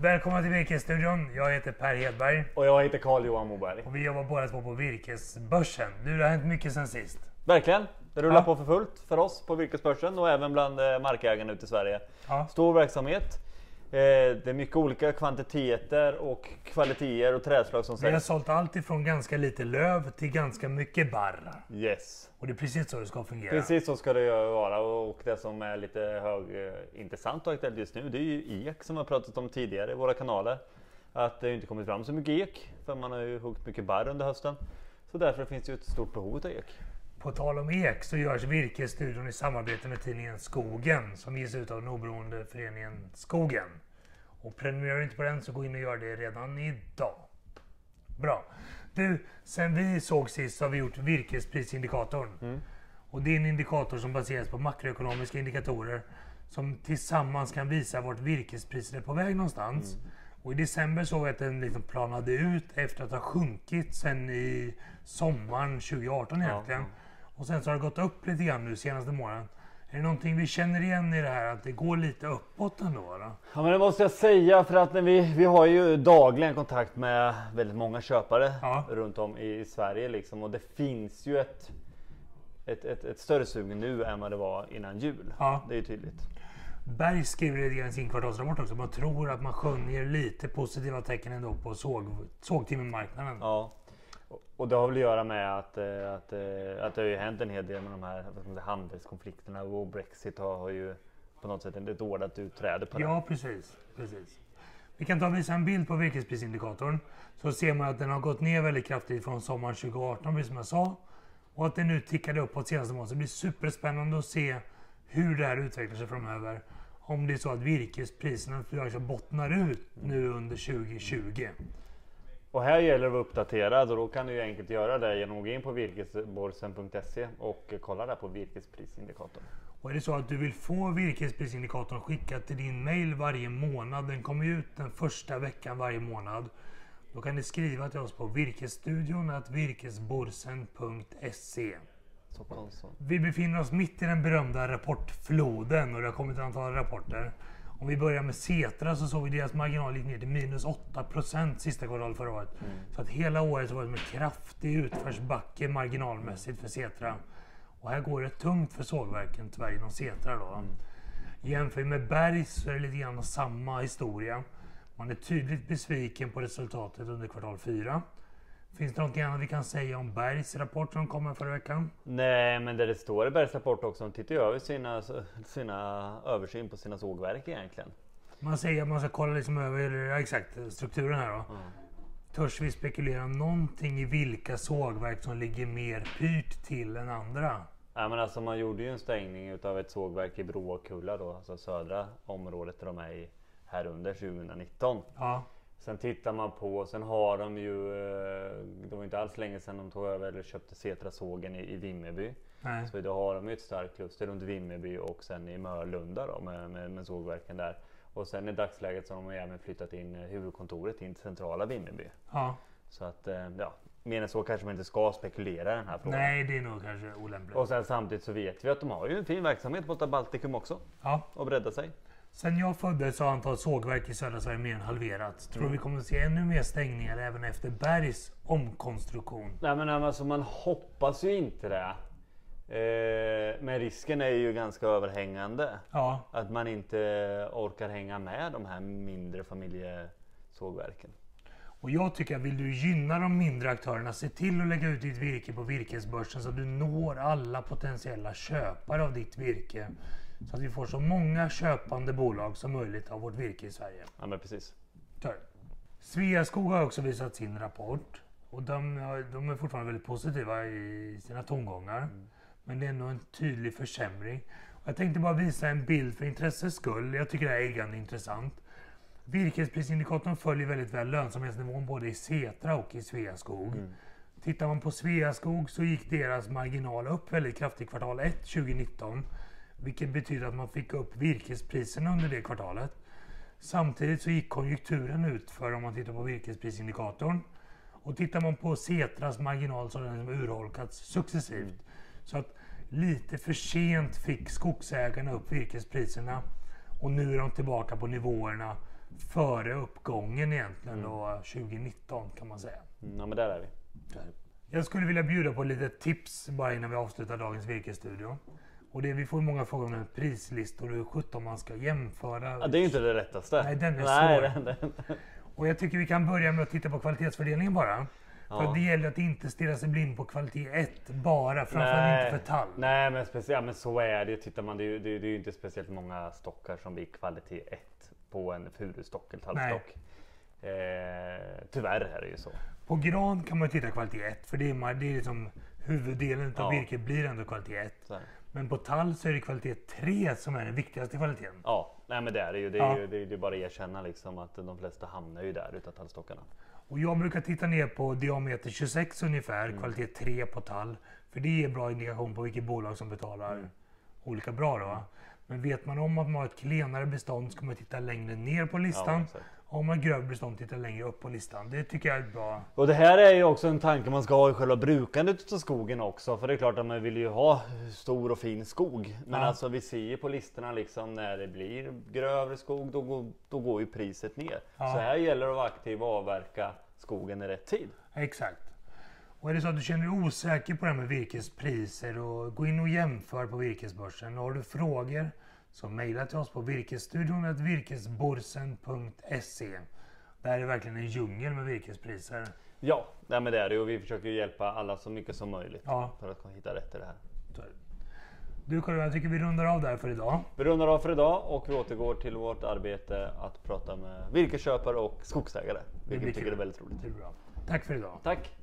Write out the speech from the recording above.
Välkomna till Virkesstudion. Jag heter Per Hedberg Och jag heter Carl-Johan Moberg. och vi jobbar båda två på Virkesbörsen. Du, det har hänt mycket sen sist. Verkligen. Det rullar Ja. på för fullt för oss på Virkesbörsen och även bland eh, markägarna ute i Sverige. Ja. Stor verksamhet. Eh, Det är mycket olika kvantiteter och kvaliteter och trädslag som Vi har säljs. sålt allt ifrån ganska lite löv till ganska mycket barr. Yes. Och det är precis så det ska fungera. Precis så ska det vara och det som är lite högintressant och aktuellt just nu det är ju ek som vi har pratat om tidigare i våra kanaler. Att det inte kommit fram så mycket ek för man har ju huggit mycket barr under hösten. Så därför finns det ju ett stort behov av ek. På tal om ek så görs Virkesstudion i samarbete med tidningen Skogen som ges ut av den oberoende föreningen Skogen. Och prenumererar du inte på den så gå in och gör det redan idag. Bra. Du, sen vi såg sist så har vi gjort virkesprisindikatorn. Och det är en indikator som baseras på makroekonomiska indikatorer som tillsammans kan visa vart virkespriset är på väg någonstans. Och i december såg vi att den liksom planade ut efter att ha sjunkit sen i sommaren 2018 egentligen. Och sen så har det gått upp lite grann nu senaste månaden. Är det någonting vi känner igen i det här att det går lite uppåt ändå? Då? Ja men det måste jag säga för att när vi, vi har ju dagligen kontakt med väldigt många köpare Ja. runt om i Sverige liksom och det finns ju ett, ett, ett, ett större sug nu än vad det var innan jul. Ja. Det är ju tydligt. Berg skriver lite grann i sin kvartalsrapport också. Man tror att man skönjer lite positiva tecken ändå på såg, sågtimmermarknaden. Ja. Och- det har väl att göra med att, eh, att, eh, att det har ju hänt en hel del med de här säga, handelskonflikterna och Brexit har, har ju på något sätt ett ordnat utträde på det. Ja, precis. precis. Vi kan ta och visa en bild på virkesprisindikatorn. Så ser man att den har gått ner väldigt kraftigt från sommaren 2018, precis som jag sa. Och att den nu tickade uppåt senaste månaden. Så det blir superspännande att se hur det här utvecklar sig framöver. Om det är så att virkespriserna alltså bottnar ut nu under 2020. Och här gäller det att vara uppdaterad och då kan du ju enkelt göra det genom att gå in på virkesborsen.se och kolla där på virkesprisindikatorn. Och är det så att du vill få virkesprisindikatorn skickad till din mail varje månad, den kommer ut den första veckan varje månad. Då kan ni skriva till oss på virkesstudion att virkesborsen.se. Vi befinner oss mitt i den berömda rapportfloden och det har kommit ett antal rapporter. Om vi börjar med Setra så såg vi deras marginal gick ner till minus 8% sista kvartalet förra året. Så att hela året så var det en kraftig utförsbacke marginalmässigt för Setra. Och här går det tungt för sågverken tyvärr inom Setra då. Jämför vi med Bergs så är det lite grann samma historia. Man är tydligt besviken på resultatet under kvartal 4. Finns det något annat vi kan säga om Bergs rapport som kommer förra veckan? Nej men det det står i Bergs rapport också, de tittar ju över sina, sina översyn på sina sågverk egentligen. Man säger att man ska kolla liksom över ja, exakt strukturen här då. Törs vi spekulera någonting i vilka sågverk som ligger mer pyrt till än andra? Nej men alltså man gjorde ju en stängning utav ett sågverk i Brokulla då, alltså södra området där de är i här under 2019. Ja, Sen tittar man på, sen har de ju, eh, det var inte alls länge sedan de tog över eller köpte Setra sågen i, i Vimmerby. nej. Så då har de ju ett starkt kluster runt Vimmerby och sen i Mörlunda då med, med, med sågverken där. Och sen i dagsläget så har de även flyttat in eh, huvudkontoret in till centrala Vimmerby. Ja. Så att eh, ja, mer än så kanske man inte ska spekulera i den här frågan. Nej, det är nog kanske olämpligt. Och sen samtidigt så vet vi att de har ju en fin verksamhet borta Baltikum också Ja. och bredda sig. Sen jag föddes har antalet sågverk i södra Sverige mer än halverats. Tror vi kommer att se ännu mer stängningar även efter Bergs omkonstruktion? Nej men alltså man hoppas ju inte det. Eh, men risken är ju ganska överhängande. Ja, Att man inte orkar hänga med de här mindre familjesågverken. och jag tycker att vill du gynna de mindre aktörerna, se till att lägga ut ditt virke på virkesbörsen så att du når alla potentiella köpare av ditt virke. Så att vi får så många köpande bolag som möjligt av vårt virke i Sverige. Ja men precis. Sveaskog har också visat sin rapport. Och de, de är fortfarande väldigt positiva i sina tongångar. Men det är ändå en tydlig försämring. Och jag tänkte bara visa en bild för intressets skull. Jag tycker det här är eggande intressant. Virkesprisindikatorn följer väldigt väl lönsamhetsnivån både i Setra och i Sveaskog. Tittar man på Sveaskog så gick deras marginal upp väldigt kraftigt kvartal 1 2019. Vilket betyder att man fick upp virkespriserna under det kvartalet. Samtidigt så gick konjunkturen ut för om man tittar på virkesprisindikatorn. Och tittar man på Setras marginal så har den liksom urholkats successivt. Så att lite för sent fick skogsägarna upp virkespriserna. Och nu är de tillbaka på nivåerna före uppgången egentligen då 2019 kan man säga. Mm, Ja men där är vi. Jag skulle vilja bjuda på lite tips bara innan vi avslutar dagens virkesstudio. Och det, vi får många frågor om prislistor och hur sjutton man ska jämföra. Ja, det är ju inte det lättaste. Nej, den är Nej, svår. den- den- Och jag tycker vi kan börja med att titta på kvalitetsfördelningen bara. För Ja. att det gäller att inte stirra sig blind på kvalitet 1 bara, framförallt inte för tall. Nej men, speciellt, men så är det. Tittar man, det är ju det det är ju inte speciellt många stockar som blir kvalitet 1 på en furustock eller tallstock. Eh, tyvärr är det ju så. På gran kan man titta kvalitet 1 för det är, det är liksom huvuddelen av Ja. virket blir ändå kvalitet 1. Så är. Men på tall så är det kvalitet 3 som är den viktigaste kvaliteten. Ja, nej men det är det ju. Det är Ja. ju det är bara att erkänna liksom att de flesta hamnar ju där utav tallstockarna. Och jag brukar titta ner på diameter 26 ungefär, Mm. kvalitet 3 på tall. För det ger bra indikation på vilket bolag som betalar Mm. olika bra då. Men vet man om att man har ett klenare bestånd ska man titta längre ner på Ja, listan. exakt. Har man grövre bestånd titta längre upp på listan. Det tycker jag är bra. Och det här är ju också en tanke man ska ha i själva brukandet av skogen också. För det är klart att man vill ju ha stor och fin skog. Men Ja. alltså vi ser ju på listorna liksom när det blir grövre skog då går, då går ju priset ner. Ja. Så här gäller det att vara aktiv och avverka skogen i rätt tid. Exakt. Och är det så att du känner dig osäker på det här med virkespriser och gå in och jämför på virkesbörsen. Och har du frågor så mejla till oss på virkesstudion virkesborsen.se. Det här är verkligen en djungel med virkespriser. Ja, nej men det är det och vi försöker hjälpa alla så mycket som möjligt Ja. för att hitta rätt i det här. Du Karin, jag tycker vi rundar av där för idag. Vi rundar av för idag och vi återgår till vårt arbete att prata med virkesköpare och skogsägare. Vilket vi tycker är väldigt roligt. Det är bra. Tack för idag. Tack!